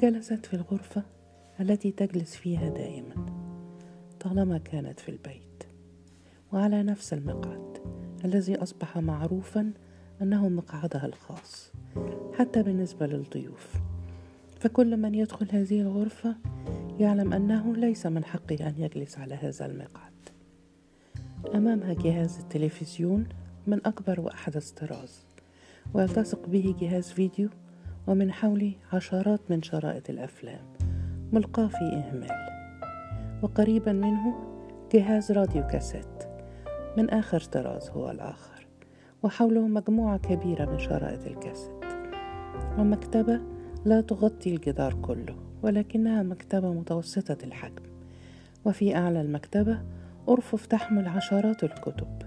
جلست في الغرفة التي تجلس فيها دائما طالما كانت في البيت وعلى نفس المقعد الذي أصبح معروفا أنه مقعدها الخاص حتى بالنسبة للضيوف. فكل من يدخل هذه الغرفة يعلم أنه ليس من حقه أن يجلس على هذا المقعد. أمامها جهاز التلفزيون من أكبر وأحدث طراز ويلتصق به جهاز فيديو ومن حوله عشرات من شرائط الأفلام. ملقاة في إهمال. وقريبا منه جهاز راديو كاسيت. من آخر طراز هو الآخر. وحوله مجموعة كبيرة من شرائط الكاسيت. ومكتبة لا تغطي الجدار كله ولكنها مكتبة متوسطة الحجم. وفي أعلى المكتبة أرفف تحمل عشرات الكتب.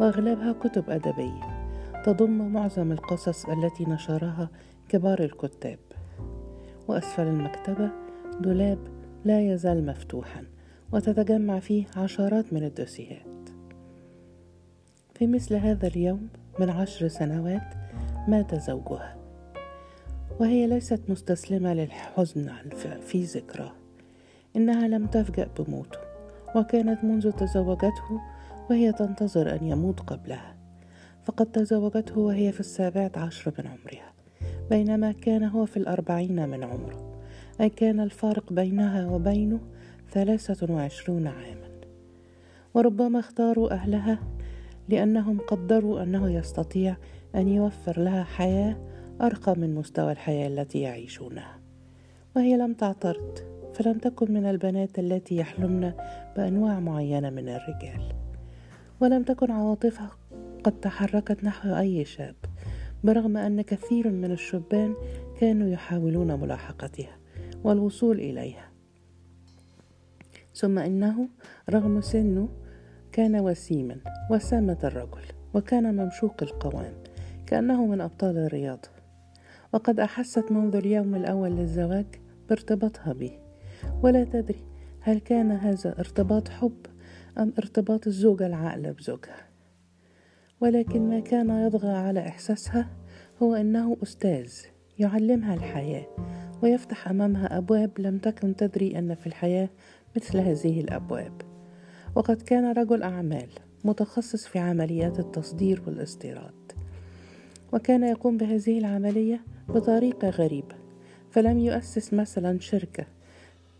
وأغلبها كتب أدبية. تضم معظم القصص التي نشرها كبار الكتاب وأسفل المكتبة دولاب لا يزال مفتوحا وتتجمع فيه عشرات من الدوسيهات في مثل هذا اليوم من عشر سنوات مات زوجها وهي ليست مستسلمة للحزن في ذكراه إنها لم تفجأ بموته وكانت منذ تزوجته وهي تنتظر أن يموت قبلها. فقد تزوجته وهي في السابعة عشر من عمرها. بينما كان هو في الأربعين من عمره أي كان الفارق بينها وبينه ثلاثة وعشرون عاما. وربما اختاروا أهلها لأنهم قدروا أنه يستطيع أن يوفر لها حياة أرقى من مستوى الحياة التي يعيشونها. وهي لم تعترض فلم تكن من البنات التي يحلمن بأنواع معينة من الرجال. ولم تكن عواطفها قد تحركت نحو أي شاب. برغم أن كثير من الشبان كانوا يحاولون ملاحقتها والوصول إليها. ثم إنه رغم سنه كان وسيما وسامة الرجل وكان ممشوق القوام كأنه من أبطال الرياضة وقد أحست منذ اليوم الأول للزواج بارتباطها به. ولا تدري هل كان هذا ارتباط حب أم ارتباط الزوجة العاقلة بزوجها. ولكن ما كان يطغى على إحساسها هو أنه أستاذ يعلمها الحياة ويفتح أمامها أبواب لم تكن تدري أن في الحياة مثل هذه الأبواب. وقد كان رجل أعمال متخصص في عمليات التصدير والاستيراد. وكان يقوم بهذه العملية بطريقة غريبة فلم يؤسس مثلا شركة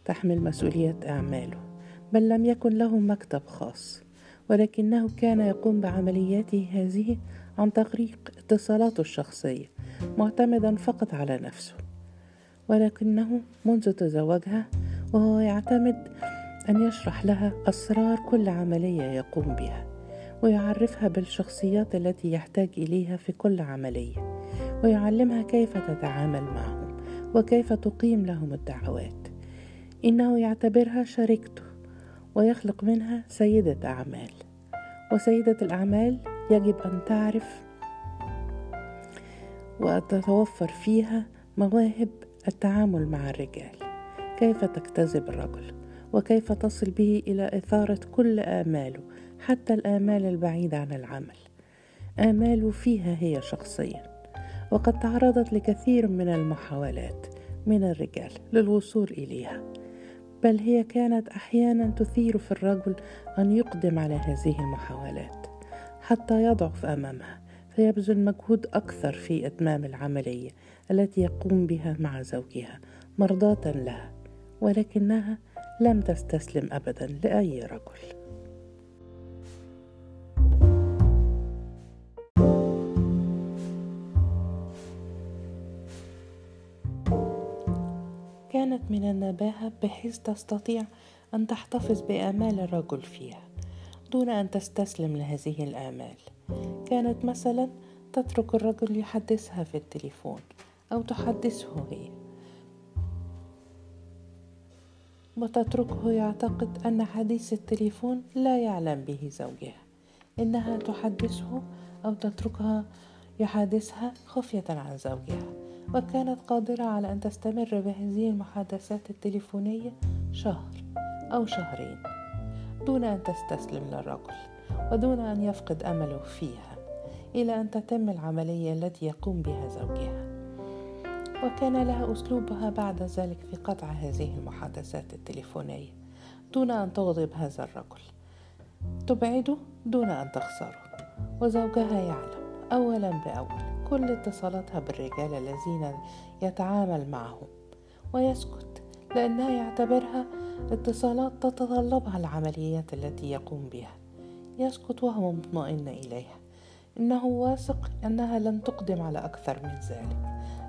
تحمل مسؤولية أعماله بل لم يكن له مكتب خاص. ولكنه كان يقوم بعملياته هذه عن طريق اتصالاته الشخصية معتمدا فقط على نفسه. ولكنه منذ تزوجها وهو يعتمد أن يشرح لها أسرار كل عملية يقوم بها ويعرفها بالشخصيات التي يحتاج إليها في كل عملية ويعلمها كيف تتعامل معهم وكيف تقيم لهم الدعوات. إنه يعتبرها شريكته. ويخلق منها سيدة أعمال. وسيدة الأعمال يجب أن تعرف وتتوفر فيها مواهب التعامل مع الرجال. كيف تجتذب الرجل؟ وكيف تصل به إلى إثارة كل آماله حتى الآمال البعيدة عن العمل؟ اماله فيها هي شخصيا. وقد تعرضت لكثير من المحاولات من الرجال للوصول إليها. بل هي كانت أحيانا تثير في الرجل أن يقدم على هذه المحاولات حتى يضعف أمامها فيبذل مجهود أكثر في إتمام العملية التي يقوم بها مع زوجها مرضاة لها ولكنها لم تستسلم ابدا لأي رجل. كانت من النباهة بحيث تستطيع أن تحتفظ بآمال الرجل فيها دون أن تستسلم لهذه الآمال. كانت مثلا تترك الرجل يحدثها في التليفون أو تحدثه هي وتتركه يعتقد أن حديث التليفون لا يعلم به زوجها إنها تحدثه أو تتركها يحادثها خفية عن زوجها. وكانت قادرة على أن تستمر بهذه المحادثات التليفونية شهر أو شهرين دون أن تستسلم للرجل ودون أن يفقد أمله فيها إلى أن تتم العملية التي يقوم بها زوجها. وكان لها أسلوبها بعد ذلك في قطع هذه المحادثات التليفونية دون أن تغضب هذا الرجل. تبعده دون أن تخسره. وزوجها يعلم أولا بأول. كل اتصالاتها بالرجال الذين يتعامل معهم ويسكت لأنها يعتبرها اتصالات تتطلبها العمليات التي يقوم بها. يسكت وهو مطمئن إليها. إنه واثق أنها لن تقدم على أكثر من ذلك.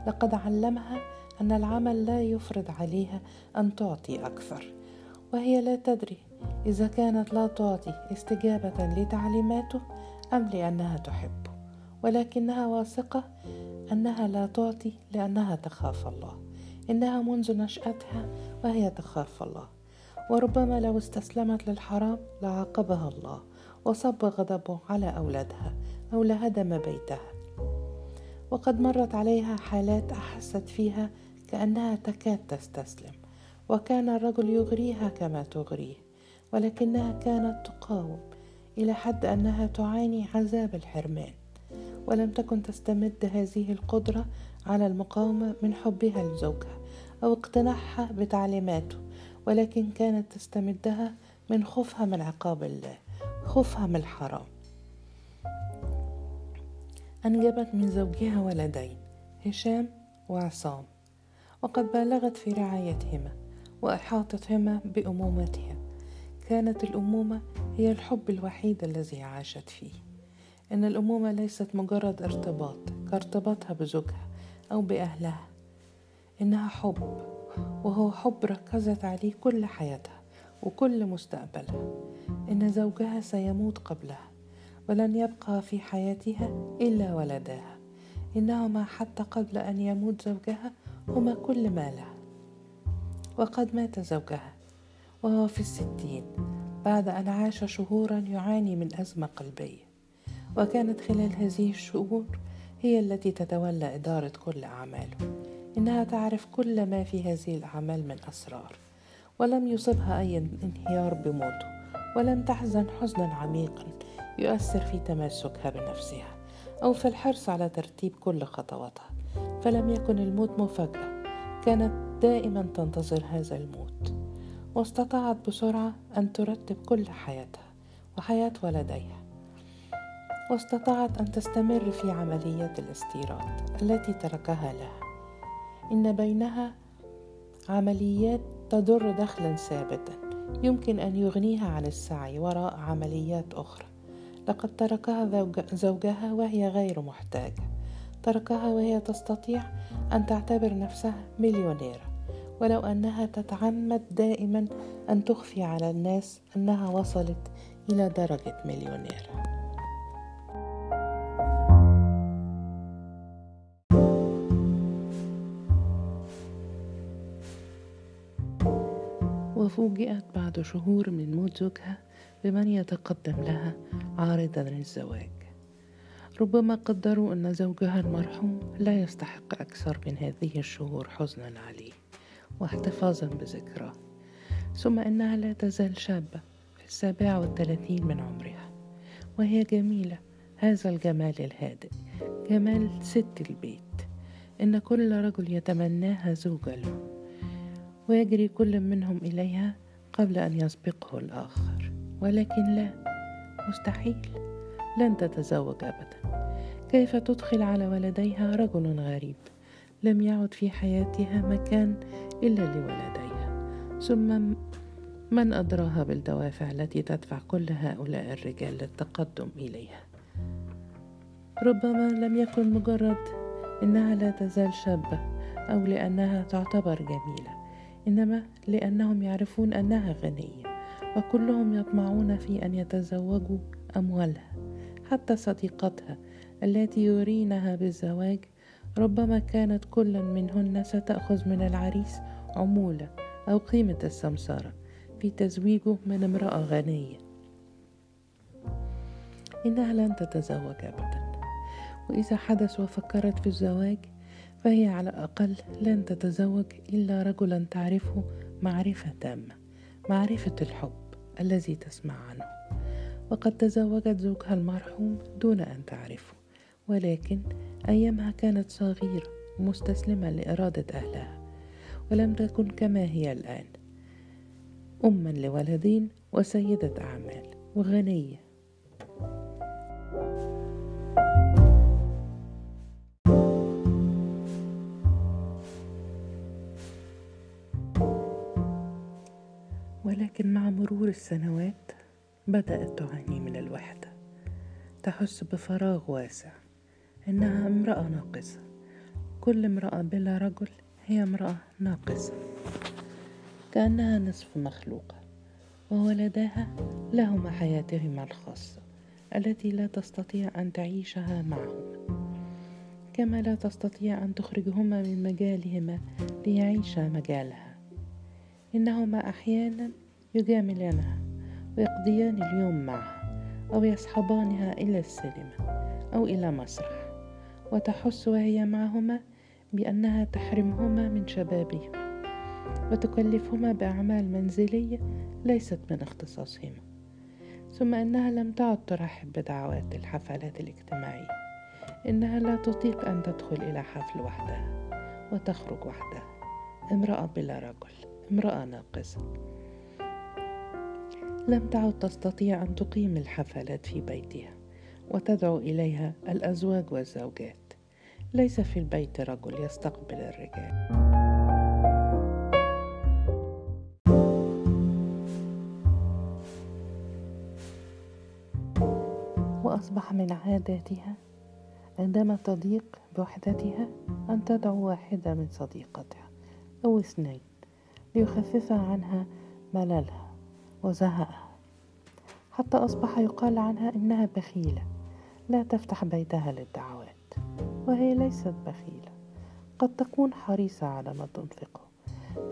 لقد علمها أن العمل لا يفرض عليها أن تعطي أكثر. وهي لا تدري إذا كانت لا تعطي استجابة لتعليماته أم لأنها تحبه. ولكنها واثقة أنها لا تعطي لأنها تخاف الله. إنها منذ نشأتها وهي تخاف الله. وربما لو استسلمت للحرام لعاقبها الله وصب غضبه على أولادها أو لهدم بيتها. وقد مرت عليها حالات أحست فيها كأنها تكاد تستسلم وكان الرجل يغريها كما تغريه ولكنها كانت تقاوم إلى حد أنها تعاني عذاب الحرمان. ولم تكن تستمد هذه القدرة على المقاومة من حبها لزوجها أو اقتناعها بتعليماته ولكن كانت تستمدها من خوفها من عقاب الله خوفها من الحرام. أنجبت من زوجها ولدين هشام وعصام وقد بالغت في رعايتهما وإحاطتهما بأمومتها. كانت الأمومة هي الحب الوحيد الذي عاشت فيه. إن الأمومة ليست مجرد ارتباط كارتباطها بزوجها أو بأهلها. إنها حب وهو حب ركزت عليه كل حياتها وكل مستقبلها. إن زوجها سيموت قبلها ولن يبقى في حياتها إلا ولداها. إنهما حتى قبل أن يموت زوجها هما كل ما لها وقد مات زوجها وهو في الستين بعد أن عاش شهورا يعاني من أزمة قلبية. وكانت خلال هذه الشهور هي التي تتولى إدارة كل أعماله. إنها تعرف كل ما في هذه الأعمال من أسرار. ولم يصبها أي انهيار بموته ولم تحزن حزنا عميقا يؤثر في تماسكها بنفسها أو في الحرص على ترتيب كل خطواتها. فلم يكن الموت مفاجأة كانت دائما تنتظر هذا الموت. واستطاعت بسرعة أن ترتب كل حياتها وحياة ولديها. واستطاعت أن تستمر في عمليات الاستيراد التي تركها لها. إن بينها عمليات تدر دخلا ثابتا. يمكن أن يغنيها عن السعي وراء عمليات أخرى. لقد تركها زوجها وهي غير محتاجة. تركها وهي تستطيع أن تعتبر نفسها مليونيرة. ولو أنها تتعمد دائما أن تخفي على الناس أنها وصلت إلى درجة مليونيرة. وفوجئت بعد شهور من موت زوجها بمن يتقدم لها عارضا للزواج. ربما قدروا أن زوجها المرحوم لا يستحق أكثر من هذه الشهور حزنا عليه واحتفاظا بذكراه ثم إنها لا تزال شابة في السابعة والثلاثين من عمرها وهي جميلة هذا الجمال الهادئ جمال ست البيت. إن كل رجل يتمناها زوجة له. ويجري كل منهم إليها قبل أن يسبقه الآخر. ولكن لا مستحيل. لن تتزوج أبدا. كيف تدخل على ولديها رجل غريب؟ لم يعد في حياتها مكان إلا لولديها. ثم من أدراها بالدوافع التي تدفع كل هؤلاء الرجال للتقدم إليها؟ ربما لم يكن مجرد إنها لا تزال شابة أو لأنها تعتبر جميلة. إنما لأنهم يعرفون أنها غنية وكلهم يطمعون في أن يتزوجوا أموالها حتى صديقتها التي يرينها بالزواج ربما كانت كل منهن ستأخذ من العريس عمولة أو قيمة السمسارة في تزويجه من امرأة غنية. إنها لن تتزوج أبدا وإذا حدث وفكرت في الزواج فهي على الأقل لن تتزوج إلا رجلا تعرفه معرفة تامة معرفة الحب الذي تسمع عنه وقد تزوجت زوجها المرحوم دون أن تعرفه ولكن أيامها كانت صغيرة مستسلمة لإرادة أهلها ولم تكن كما هي الآن. أما لولدين وسيدة أعمال وغنية ولكن مع مرور السنوات بدأت تعاني من الوحدة. تحس بفراغ واسع إنها امرأة ناقصة. كل امرأة بلا رجل هي امرأة ناقصة. كأنها نصف مخلوقة وولداها لهما حياتهما الخاصة التي لا تستطيع أن تعيشها معهما كما لا تستطيع أن تخرجهما من مجالهما ليعيشا مجالها. إنهما أحيانا يجاملانها ويقضيان اليوم معها أو يصحبانها إلى السينما أو إلى مسرح. وتحس وهي معهما بأنها تحرمهما من شبابهما وتكلفهما بأعمال منزلية ليست من اختصاصهما. ثم أنها لم تعد ترحب بدعوات الحفلات الاجتماعية. إنها لا تطيق أن تدخل إلى حفل وحدها وتخرج وحدها. امرأة بلا رجل امرأة ناقصة. لم تعد تستطيع أن تقيم الحفلات في بيتها وتدعو إليها الأزواج والزوجات. ليس في البيت رجل يستقبل الرجال. وأصبح من عاداتها عندما تضيق بوحدتها أن تدعو واحدة من صديقتها أو اثنين ليخفف عنها مللها. وزهقها. حتى أصبح يقال عنها إنها بخيلة. لا تفتح بيتها للدعوات وهي ليست بخيلة. قد تكون حريصة على ما تنفقه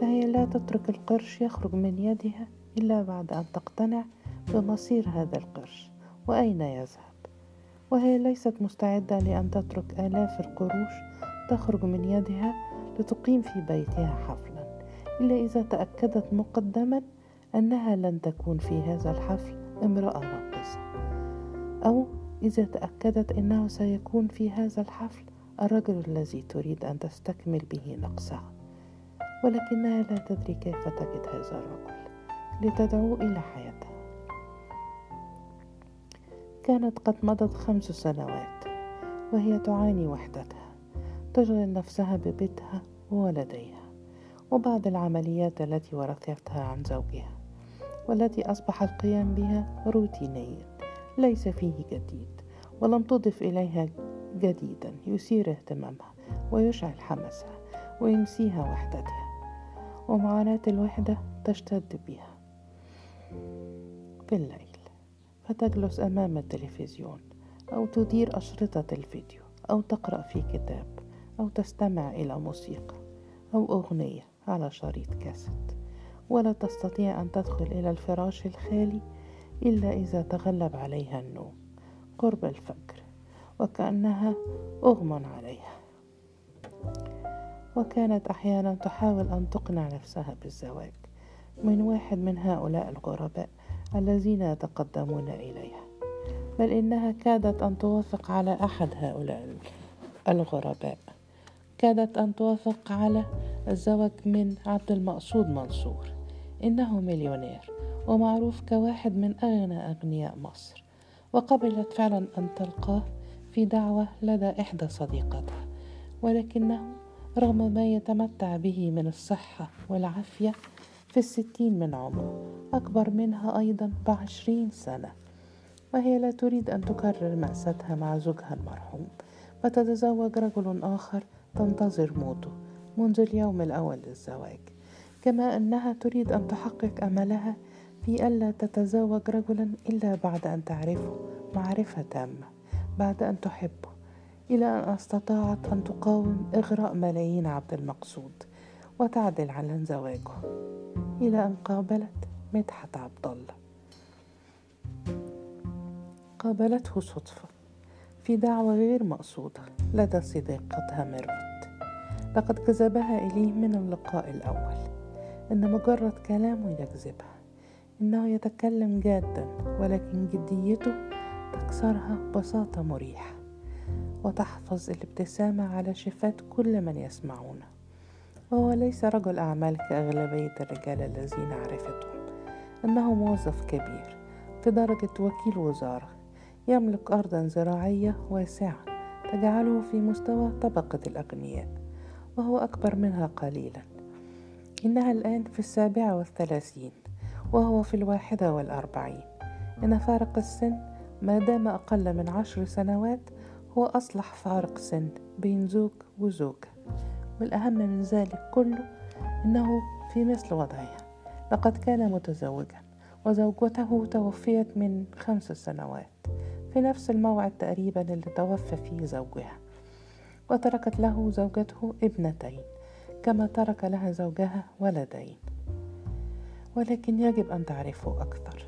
فهي لا تترك القرش يخرج من يدها إلا بعد أن تقتنع بمصير هذا القرش وأين يذهب؟ وهي ليست مستعدة لأن تترك آلاف القروش تخرج من يدها لتقيم في بيتها حفلا إلا إذا تأكدت مقدما أنها لن تكون في هذا الحفل امرأة راقصة أو إذا تأكدت أنه سيكون في هذا الحفل الرجل الذي تريد أن تستكمل به نقصها. ولكنها لا تدري كيف تجد هذا الرجل لتدعو إلى حياتها. كانت قد مضت خمس سنوات وهي تعاني وحدتها تشغل نفسها ببيتها وولديها وبعض العمليات التي ورثتها عن زوجها. والتي أصبح القيام بها روتينيا ليس فيه جديد ولم تضف إليها جديدا يثير اهتمامها ويشعل حمسها وينسيها وحدتها ومعاناة الوحدة تشتد بها. في الليل فتجلس أمام التلفزيون أو تدير أشرطة الفيديو أو تقرأ في كتاب أو تستمع إلى موسيقى أو أغنية على شريط كاسيت. ولا تستطيع أن تدخل إلى الفراش الخالي إلا إذا تغلب عليها النوم. قرب الفجر وكأنها أغمى عليها. وكانت أحيانا تحاول أن تقنع نفسها بالزواج. من واحد من هؤلاء الغرباء الذين يتقدمون إليها. بل إنها كادت أن توافق على أحد هؤلاء الغرباء. كادت أن توافق على الزواج من عبد المقصود منصور. إنه مليونير ومعروف كواحد من أغنى أغنياء مصر. وقبلت فعلا أن تلقاه في دعوة لدى إحدى صديقتها ولكنه رغم ما يتمتع به من الصحة والعافية في الستين من عمره أكبر منها أيضا بعشرين سنة. وهي لا تريد أن تكرر مأساتها مع زوجها المرحوم. فتتزوج رجل آخر تنتظر موته منذ اليوم الأول للزواج. كما أنها تريد أن تحقق أملها في ألا تتزوج رجلا إلا بعد أن تعرفه معرفة تامة بعد أن تحبه إلى أن أستطاعت أن تقاوم إغراء ملايين عبد المقصود وتعدل عن زواجه إلى أن قابلت مدحت عبد الله. قابلته صدفة في دعوة غير مقصودة. لدى صديقتها ميرفت لقد جذبها إليه من اللقاء الأول. إن مجرد كلامه يجذبها إنه يتكلم جادا ولكن جديته تكسرها بساطة مريحة. وتحفظ الابتسامة على شفات كل من يسمعونه. وهو ليس رجل أعمال كأغلبية الرجال الذين عرفتهم. إنه موظف كبير في درجة وكيل وزارة يملك أرضا زراعية واسعة. تجعله في مستوى طبقة الأغنياء وهو أكبر منها قليلا. إنها الآن في السابعة والثلاثين وهو في الواحدة والأربعين. إن فارق السن ما دام أقل من عشر سنوات هو أصلح فارق سن بين زوج وزوجة. والأهم من ذلك كله إنه في مثل وضعها. لقد كان متزوجا وزوجته توفيت من خمس سنوات. في نفس الموعد تقريبا اللي توفى فيه زوجها وتركت له زوجته ابنتين كما ترك لها زوجها ولدين. ولكن يجب أن تعرفه أكثر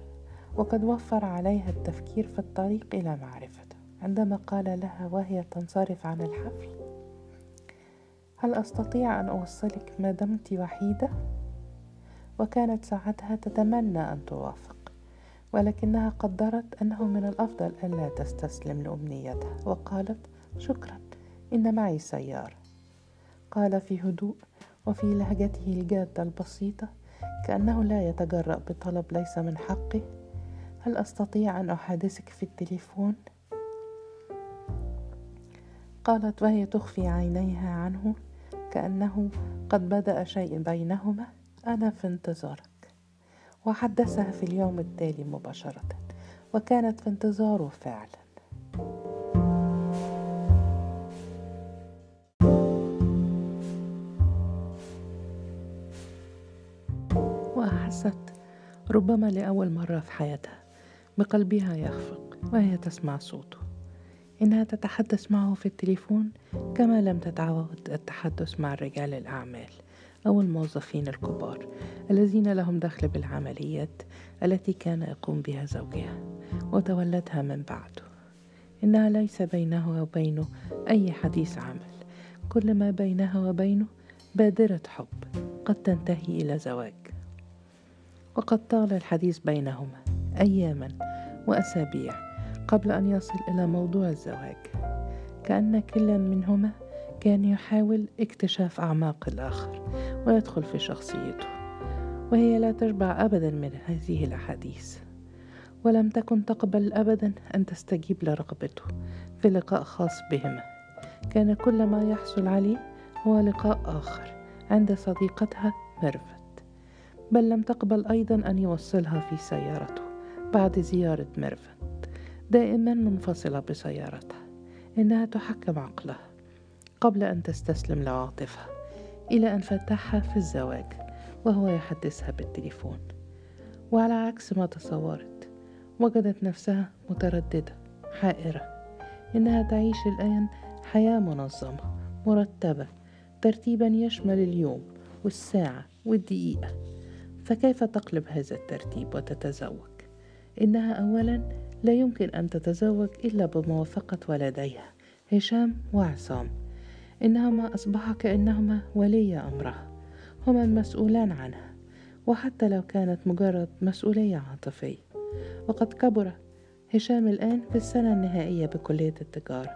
وقد وفر عليها التفكير في الطريق إلى معرفته عندما قال لها وهي تنصرف عن الحفل. هل أستطيع أن أوصلك ما دمت وحيدة؟ وكانت ساعتها تتمنى أن توافق. ولكنها قدرت أنه من الأفضل ألا تستسلم لأمنيتها. وقالت شكرا إن معي سيارة. قال في هدوء وفي لهجته الجادة البسيطة كأنه لا يتجرأ بطلب ليس من حقه هل أستطيع أن أحادثك في التليفون؟ قالت وهي تخفي عينيها عنه كأنه قد بدأ شيء بينهما. أنا في انتظارك وحدثها في اليوم التالي مباشرة وكانت في انتظاره فعلا. وأحست ربما لأول مرة في حياتها بقلبها يخفق وهي تسمع صوته. إنها تتحدث معه في التليفون كما لم تتعود التحدث مع رجال الأعمال. أو الموظفين الكبار الذين لهم دخل بالعمليات التي كان يقوم بها زوجها وتولتها من بعده إنها ليس بينه وبينه أي حديث عمل كل ما بينها وبينه بادرة حب قد تنتهي إلى زواج. وقد طال الحديث بينهما أياما وأسابيع قبل أن يصل إلى موضوع الزواج كأن كل منهما كان يحاول اكتشاف أعماق الآخر ويدخل في شخصيته وهي لا تشبع أبدا من هذه الأحاديث. ولم تكن تقبل أبدا أن تستجيب لرغبته في لقاء خاص بهما. كان كل ما يحصل عليه هو لقاء آخر عند صديقتها ميرفت. بل لم تقبل أيضا أن يوصلها في سيارته بعد زيارة ميرفت دائما منفصلة بسيارتها إنها تحكم عقلها. قبل أن تستسلم لعاطفتها إلى أن فاتحها في الزواج وهو يحدثها بالتليفون. وعلى عكس ما تصورت وجدت نفسها مترددة حائرة إنها تعيش الآن حياة منظمة مرتبة ترتيبا يشمل اليوم والساعة والدقيقة. فكيف تقلب هذا الترتيب وتتزوج؟ إنها أولا لا يمكن أن تتزوج إلا بموافقة ولديها هشام وعصام. إنهما أصبحا كأنهما ولي أمرها هما المسؤولان عنها وحتى لو كانت مجرد مسؤولية عاطفية. وقد كبر هشام الآن في السنة النهائية بكلية التجارة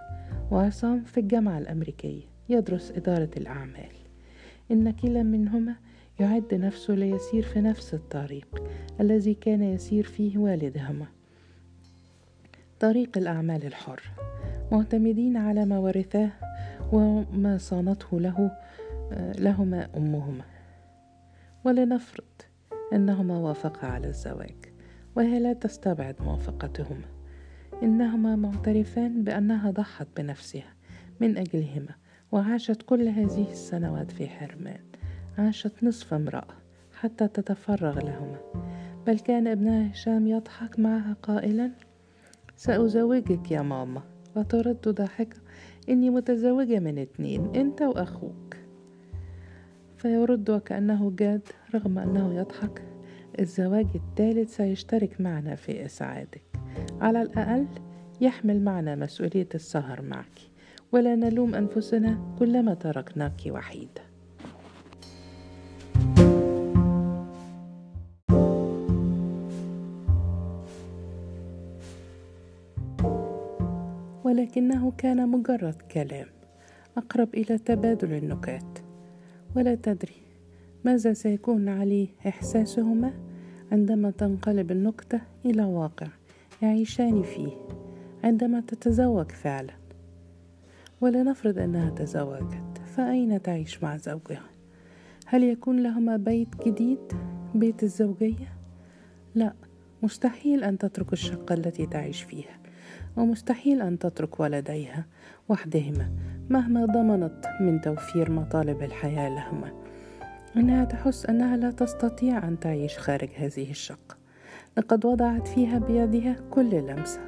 وعصام في الجامعة الأمريكية يدرس إدارة الأعمال. إن كلا منهما يعد نفسه ليسير في نفس الطريق الذي كان يسير فيه والدهما. طريق الأعمال الحر معتمدين على ما ورثاه وما صانته له لهما أمهما. ولنفرض أنهما وافقا على الزواج وهي لا تستبعد موافقتهما. إنهما معترفان بأنها ضحت بنفسها من أجلهما وعاشت كل هذه السنوات في حرمان. عاشت نصف امرأة حتى تتفرغ لهما. بل كان ابنها هشام يضحك معها قائلا سأزوجك يا ماما وترد ضاحكة إني متزوجة من اتنين أنت وأخوك. فيرد وكأنه جاد رغم أنه يضحك الزواج الثالث سيشترك معنا في إسعادك. على الأقل يحمل معنا مسؤولية السهر معك. ولا نلوم أنفسنا كلما تركناك وحيدة ولكنه كان مجرد كلام أقرب إلى تبادل النكات. ولا تدري ماذا سيكون عليه إحساسهما عندما تنقلب النكتة إلى واقع يعيشان فيه عندما تتزوج فعلا. ولنفرض أنها تزوجت فأين تعيش مع زوجها؟ هل يكون لهما بيت جديد بيت الزوجية؟ لا مستحيل أن تترك الشقة التي تعيش فيها. ومستحيل أن تترك ولديها وحدهما مهما ضمنت من توفير مطالب الحياة لهما. إنها تحس أنها لا تستطيع أن تعيش خارج هذه الشقة لقد وضعت فيها بيدها كل لمسة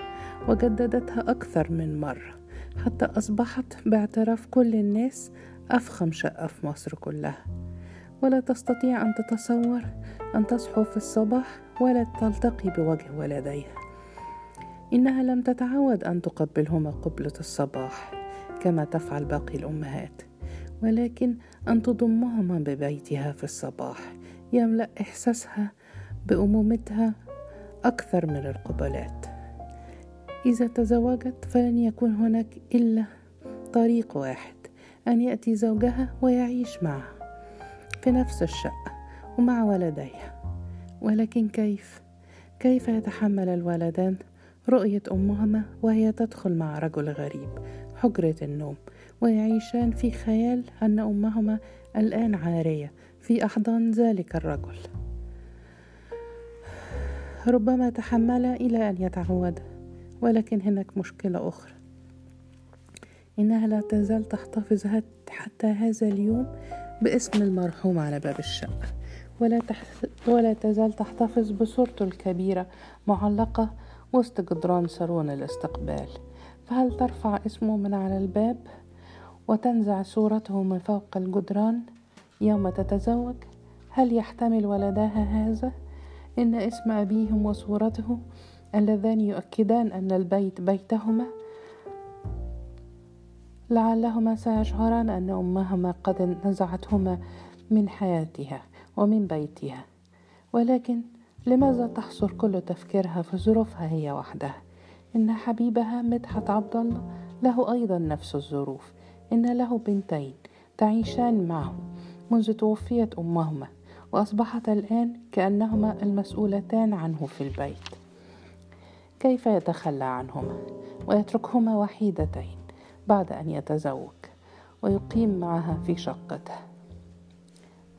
وجددتها أكثر من مرة حتى أصبحت باعتراف كل الناس أفخم شقة في مصر كلها. ولا تستطيع أن تتصور أن تصحو في الصباح ولا تلتقي بوجه ولديها. إنها لم تتعود أن تقبلهما قبلة الصباح كما تفعل باقي الأمهات. ولكن أن تضمهما ببيتها في الصباح يملأ إحساسها بأمومتها أكثر من القبلات. إذا تزوجت فلن يكون هناك إلا طريق واحد أن يأتي زوجها ويعيش معها في نفس الشقة ومع ولديها. ولكن كيف؟ كيف يتحمل الولدان رؤية أمهما وهي تدخل مع رجل غريب حجرة النوم ويعيشان في خيال أن أمهما الآن عارية في أحضان ذلك الرجل. ربما تحمل إلى أن يتعود ولكن هناك مشكلة أخرى. إنها لا تزال تحتفظ حتى هذا اليوم باسم المرحوم على باب الشقة ولا, تح... ولا تزال تحتفظ بصورته الكبيرة معلقة وسط جدران صالون الاستقبال. فهل ترفع اسمه من على الباب وتنزع صورته من فوق الجدران يوم تتزوج؟ هل يحتمل ولداها هذا؟ إن اسم أبيهم وصورته اللذان يؤكدان أن البيت بيتهما. لعلهما سيشعران أن أمهما قد نزعتهما من حياتها ومن بيتها. ولكن لماذا تحصر كل تفكيرها في ظروفها هي وحدها؟ إن حبيبها مدحت عبد الله له أيضا نفس الظروف. إن له بنتين تعيشان معه منذ توفيت أمهما وأصبحتا الآن كأنهما المسؤولتان عنه في البيت. كيف يتخلى عنهما؟ ويتركهما وحيدتين بعد أن يتزوج ويقيم معها في شقته.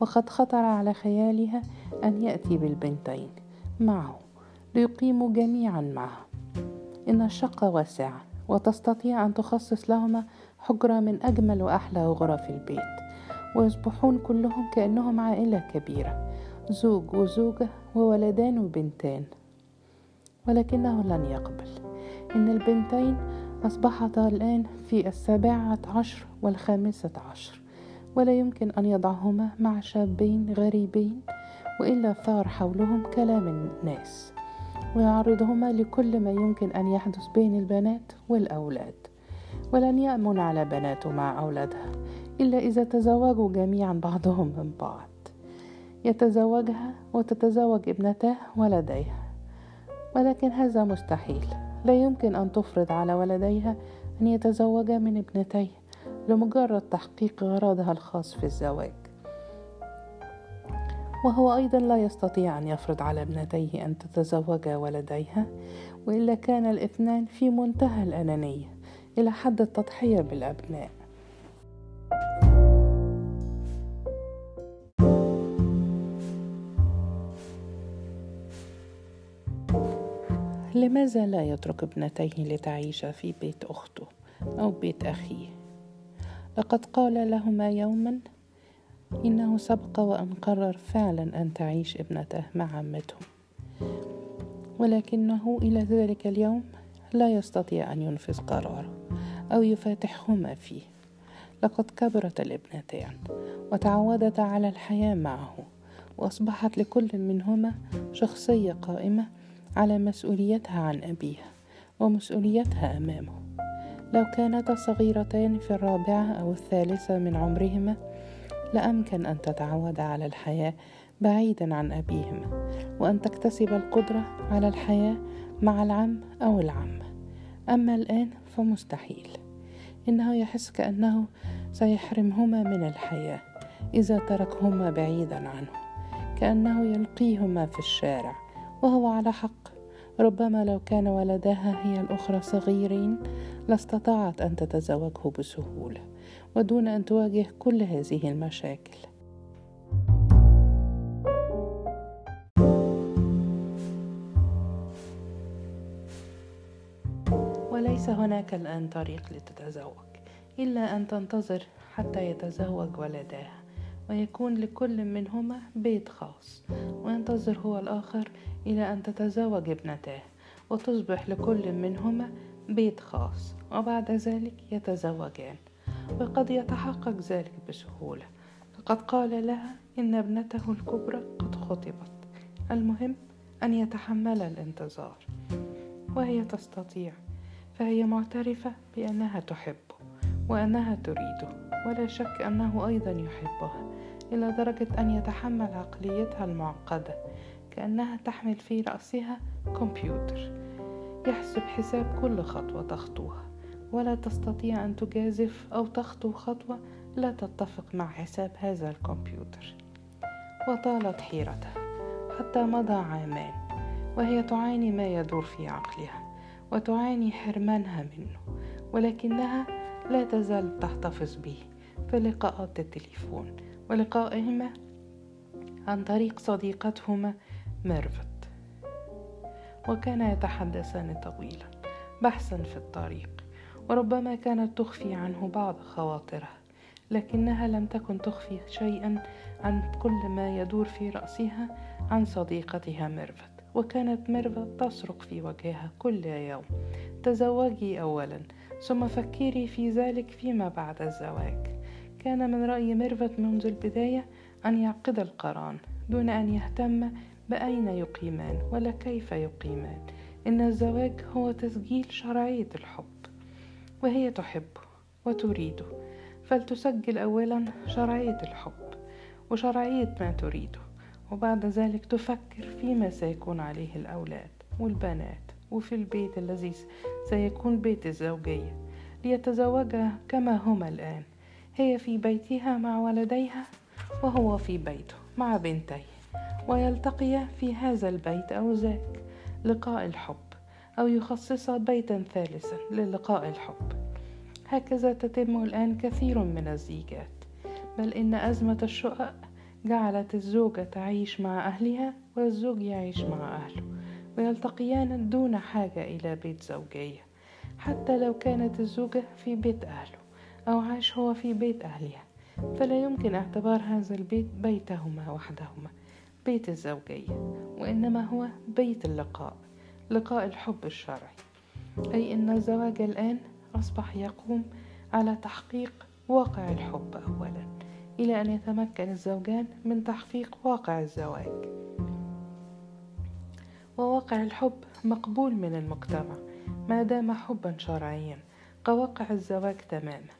وقد خطر على خيالها أن يأتي بالبنتين معه ليقيموا جميعا معه. إن الشقة واسعة وتستطيع أن تخصص لهما حجرة من أجمل وأحلى غرف البيت. ويصبحون كلهم كأنهم عائلة كبيرة زوج وزوجة وولدان وبنتان ولكنه لن يقبل إن البنتين أصبحتا الآن في السابعة عشر والخامسة عشر. ولا يمكن أن يضعهما مع شابين غريبين وإلا ثار حولهم كلام الناس ويعرضهما لكل ما يمكن أن يحدث بين البنات والأولاد. ولن يأمن على بناته مع أولادها إلا إذا تزوجوا جميعا بعضهم من بعض. يتزوجها وتتزوج ابنتاه ولديها. ولكن هذا مستحيل. لا يمكن أن تفرض على ولديها أن يتزوجا من ابنتيه. لمجرد تحقيق غرضها الخاص في الزواج. وهو أيضا لا يستطيع أن يفرض على ابنتيه أن تتزوجا ولديها وإلا كان الاثنان في منتهى الأنانية إلى حد التضحية بالأبناء. لماذا لا يترك ابنتيه لتعيش في بيت أخته أو بيت أخيه؟ لقد قال لهما يوما إنه سبق وأن قرر فعلا أن تعيش ابنته مع عمته ولكنه إلى ذلك اليوم لا يستطيع أن ينفذ قراره أو يفاتحهما فيه. لقد كبرت الابنتان وتعودتا على الحياة معه وأصبحت لكل منهما شخصية قائمة على مسؤوليتها عن أبيها ومسؤوليتها أمامه. لو كانتا صغيرتان في الرابعة أو الثالثة من عمرهما لأمكن أن تتعود على الحياة بعيدا عن أبيهما وأن تكتسب القدرة على الحياة مع العم أو العمة أما الآن فمستحيل. إنه يحس كأنه سيحرمهما من الحياة إذا تركهما بعيدا عنه كأنه يلقيهما في الشارع وهو على حق. ربما لو كان ولداها هي الأخرى صغيرين لاستطاعت أن تتزوجه بسهولة ودون أن تواجه كل هذه المشاكل. وليس هناك الآن طريق لتتزوج إلا أن تنتظر حتى يتزوج ولداها ويكون لكل منهما بيت خاص وينتظر هو الآخر إلى أن تتزوج ابنتاه وتصبح لكل منهما بيت خاص وبعد ذلك يتزوجان. وقد يتحقق ذلك بسهولة. لقد قال لها إن ابنته الكبرى قد خطبت. المهم أن يتحمل الانتظار. وهي تستطيع. فهي معترفة بأنها تحبه وأنها تريده. ولا شك أنه أيضا يحبها إلى درجة أن يتحمل عقليتها المعقدة. كأنها تحمل في رأسها كمبيوتر. يحسب حساب كل خطوة تخطوها. ولا تستطيع أن تجازف أو تخطو خطوة لا تتفق مع حساب هذا الكمبيوتر. وطالت حيرتها حتى مضى عامان وهي تعاني ما يدور في عقلها وتعاني حرمانها منه ولكنها لا تزال تحتفظ به في لقاءات التليفون ولقائهما عن طريق صديقتهما ميرفت. وكانا يتحدثان طويلا بحثا في الطريق وربما كانت تخفي عنه بعض خواطرها لكنها لم تكن تخفي شيئا عن كل ما يدور في رأسها عن صديقتها ميرفت. وكانت ميرفت تصرخ في وجهها كل يوم. تزوجي أولا ثم فكري في ذلك فيما بعد الزواج. كان من رأي ميرفت منذ البداية أن يعقد القران دون أن يهتم بأين يقيمان ولا كيف يقيمان؟ إن الزواج هو تسجيل شرعية الحب وهي تحبه وتريده فلتسجل أولا شرعية الحب وشرعية ما تريده وبعد ذلك تفكر فيما سيكون عليه الأولاد والبنات وفي البيت الذي سيكون بيت الزوجية ليتزوجا كما هما الآن هي في بيتها مع ولديها وهو في بيته مع بنتيه. ويلتقيا في هذا البيت أو ذاك لقاء الحب أو يخصص بيتا ثالثا للقاء الحب. هكذا تتم الآن كثير من الزيجات بل إن أزمة الشقق جعلت الزوجة تعيش مع أهلها والزوج يعيش مع أهله ويلتقيان دون حاجة إلى بيت زوجية. حتى لو كانت الزوجة في بيت أهله أو عاش هو في بيت أهلها فلا يمكن اعتبار هذا البيت بيتهما وحدهما. بيت الزوجية وإنما هو بيت اللقاء لقاء الحب الشرعي. أي أن الزواج الآن أصبح يقوم على تحقيق واقع الحب أولا إلى أن يتمكن الزوجان من تحقيق واقع الزواج. وواقع الحب مقبول من المجتمع ما دام حبا شرعيا كواقع الزواج تماما.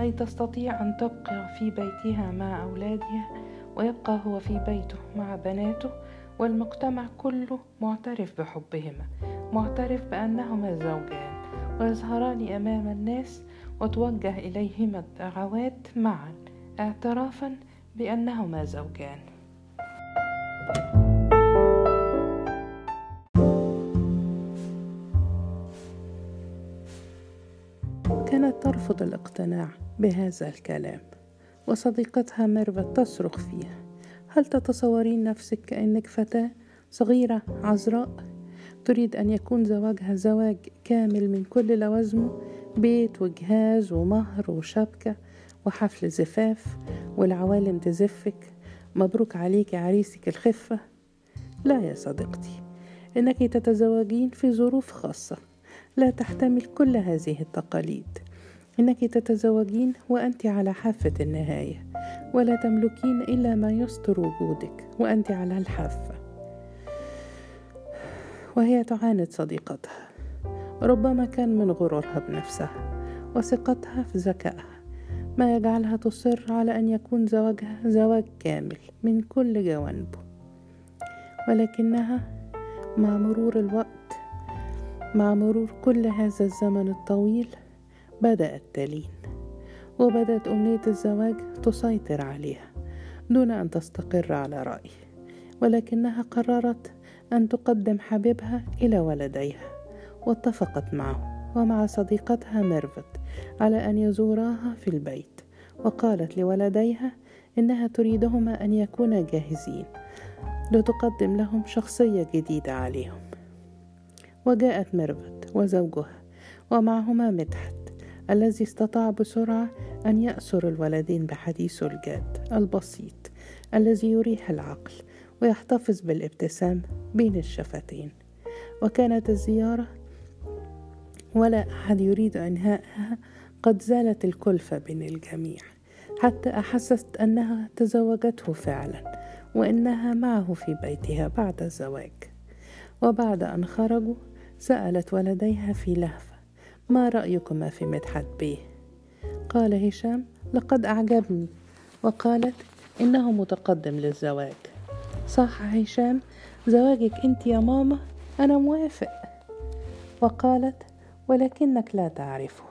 أي تستطيع أن تبقى في بيتها مع أولادها ويبقى هو في بيته مع بناته والمجتمع كله معترف بحبهما معترف بأنهما زوجان ويظهران أمام الناس وتوجه إليهما الدعوات معا اعترافا بأنهما زوجان. كانت ترفض الاقتناع بهذا الكلام. وصديقتها ميرفت تصرخ فيها. هل تتصورين نفسك كأنك فتاة صغيرة عذراء؟ تريد أن يكون زواجها زواج كامل من كل لوازمه بيت وجهاز ومهر وشبكة وحفل زفاف والعوالم تزفك. مبروك عليك عريسك الخفة. لا يا صديقتي إنك تتزوجين في ظروف خاصة. لا تحتمل كل هذه التقاليد. إنك تتزوجين وأنت على حافة النهاية ولا تملكين إلا ما يستر وجودك وأنت على الحافة. وهي تعاند صديقتها. ربما كان من غرورها بنفسها وثقتها في ذكائها. ما يجعلها تصر على أن يكون زواجها زواج كامل من كل جوانبه. ولكنها مع مرور الوقت مع مرور كل هذا الزمن الطويل بدأت تلين وبدأت أمنية الزواج تسيطر عليها دون أن تستقر على رأي ولكنها قررت أن تقدم حبيبها إلى ولديها واتفقت معه ومع صديقتها ميرفت على أن يزوراها في البيت وقالت لولديها إنها تريدهما أن يكونا جاهزين لتقدم لهم شخصية جديدة عليهم. وجاءت ميرفت وزوجها ومعهما مدحت الذي استطاع بسرعة أن يأسر الولدين بحديثه الجاد البسيط الذي يريح العقل ويحتفظ بالابتسام بين الشفتين. وكانت الزيارة ولا أحد يريد إنهائها قد زالت الكلفة بين الجميع حتى أحست أنها تزوجته فعلا وإنها معه في بيتها بعد الزواج. وبعد أن خرجوا سألت ولديها في لهفة ما رأيكما في مدحت بيه؟ قال هشام لقد أعجبني. وقالت إنه متقدم للزواج. صح هشام زواجك أنت يا ماما أنا موافق. وقالت ولكنك لا تعرفه.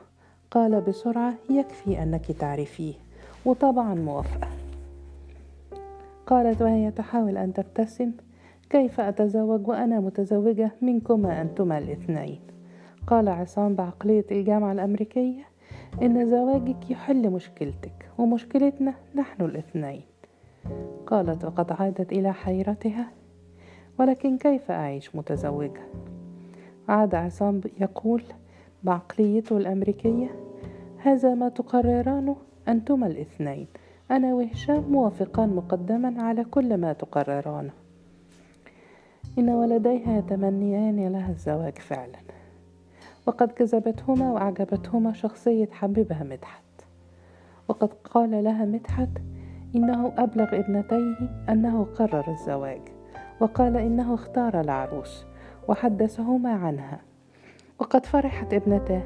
قال بسرعة يكفي أنك تعرفيه. وطبعا موافقة. قالت وهي تحاول أن تبتسم كيف أتزوج وأنا متزوجة منكما أنتما الاثنين؟ قال عصام بعقلية الجامعة الأمريكية إن زواجك يحل مشكلتك ومشكلتنا نحن الاثنين. قالت وقد عادت إلى حيرتها ولكن كيف أعيش متزوجة؟ عاد عصام يقول بعقليته الأمريكية هذا ما تقررانه أنتما الاثنين. أنا وهشام موافقان مقدما على كل ما تقررانه إن ولديها يتمنيان لها الزواج فعلا. وقد جذبتهما وأعجبتهما شخصية حبيبها مدحت. وقد قال لها مدحت إنه أبلغ ابنتيه أنه قرر الزواج وقال إنه اختار العروس وحدثهما عنها. وقد فرحت ابنتاه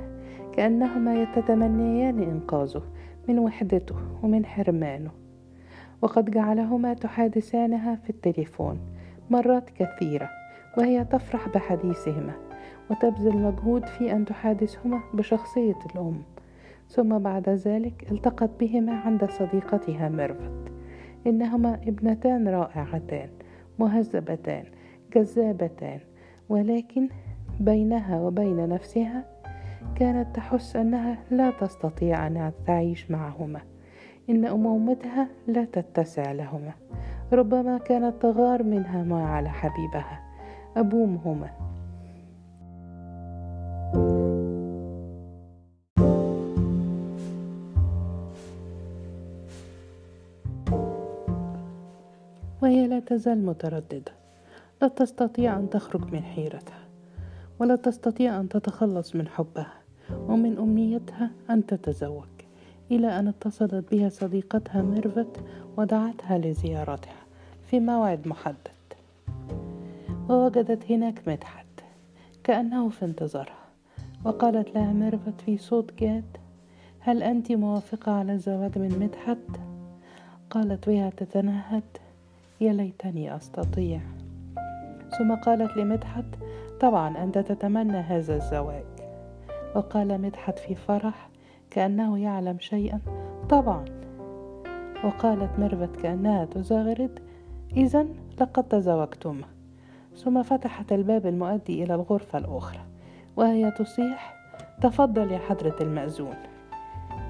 كأنهما يتتمنيان إنقاذه من وحدته ومن حرمانه. وقد جعلهما تحادثانها في التليفون مرات كثيرة وهي تفرح بحديثهما. وتبذل مجهود في أن تحادثهما بشخصية الأم. ثم بعد ذلك التقت بهما عند صديقتها ميرفت. إنهما ابنتان رائعتان مهذبتان جذابتان ولكن بينها وبين نفسها كانت تحس أنها لا تستطيع أن تعيش معهما. إن أمومتها لا تتسع لهما. ربما كانت تغار منها ما على حبيبها أبومهما تزال مترددة لا تستطيع أن تخرج من حيرتها ولا تستطيع أن تتخلص من حبها ومن أمنيتها أن تتزوج إلى أن اتصلت بها صديقتها ميرفت ودعتها لزيارتها في موعد محدد ووجدت هناك مدحت كأنه في انتظارها وقالت لها ميرفت في صوت جاد هل أنت موافقة على الزواج من مدحت؟ قالت وهي تتنهد يا ليتني أستطيع. ثم قالت لمدحت طبعا أنت تتمنى هذا الزواج. وقال مدحت في فرح كأنه يعلم شيئا طبعا. وقالت ميرفت كأنها تزغرد إذا لقد تزوجتما ثم فتحت الباب المؤدي إلى الغرفة الأخرى وهي تصيح تفضل يا حضرة المأذون.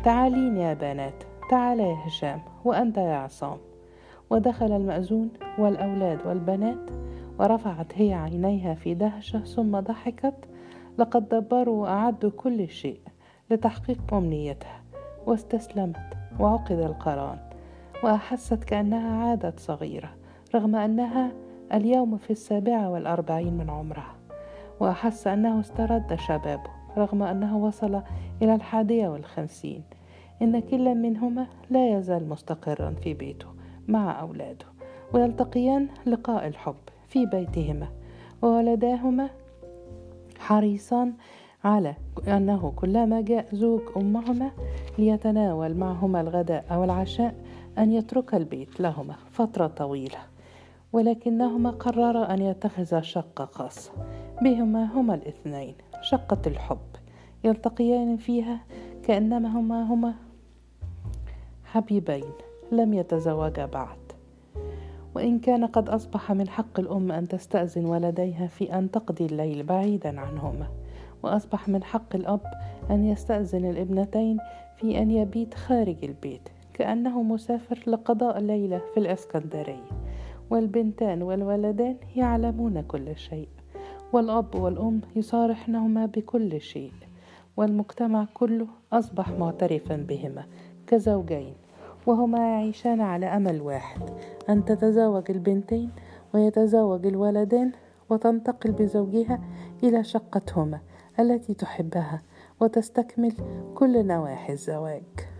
تعالين يا بنات تعال يا هشام وأنت يا عصام. ودخل المأذون والأولاد والبنات ورفعت هي عينيها في دهشة ثم ضحكت لقد دبروا وأعدوا كل شيء لتحقيق أمنيتها واستسلمت وعقد القران وأحست كأنها عادت صغيرة رغم أنها اليوم في السابعة والأربعين من عمرها وأحس أنه استرد شبابه رغم أنه وصل إلى الحادية والخمسين. إن كل منهما لا يزال مستقرا في بيته مع أولاده ويلتقيان لقاء الحب في بيتهما. وولداهما حريصان على أنه كلما جاء زوج أمهما ليتناول معهما الغداء أو العشاء أن يترك البيت لهما فترة طويلة. ولكنهما قررا أن يتخذا شقة خاصة بهما هما الاثنين شقة الحب. يلتقيان فيها كأنما هما هما حبيبين. لم يتزوجا بعد. وإن كان قد أصبح من حق الأم أن تستأذن ولديها في أن تقضي الليل بعيدا عنهما. وأصبح من حق الأب أن يستأذن الابنتين في أن يبيت خارج البيت كأنه مسافر لقضاء ليلة في الإسكندرية. والبنتان والولدان يعلمون كل شيء. والأب والأم يصارحنهما بكل شيء. والمجتمع كله أصبح معترفا بهما. كزوجين. وهما يعيشان على أمل واحد أن تتزوج البنتين ويتزوج الولدان وتنتقل بزوجها إلى شقتهما التي تحبها وتستكمل كل نواحي الزواج.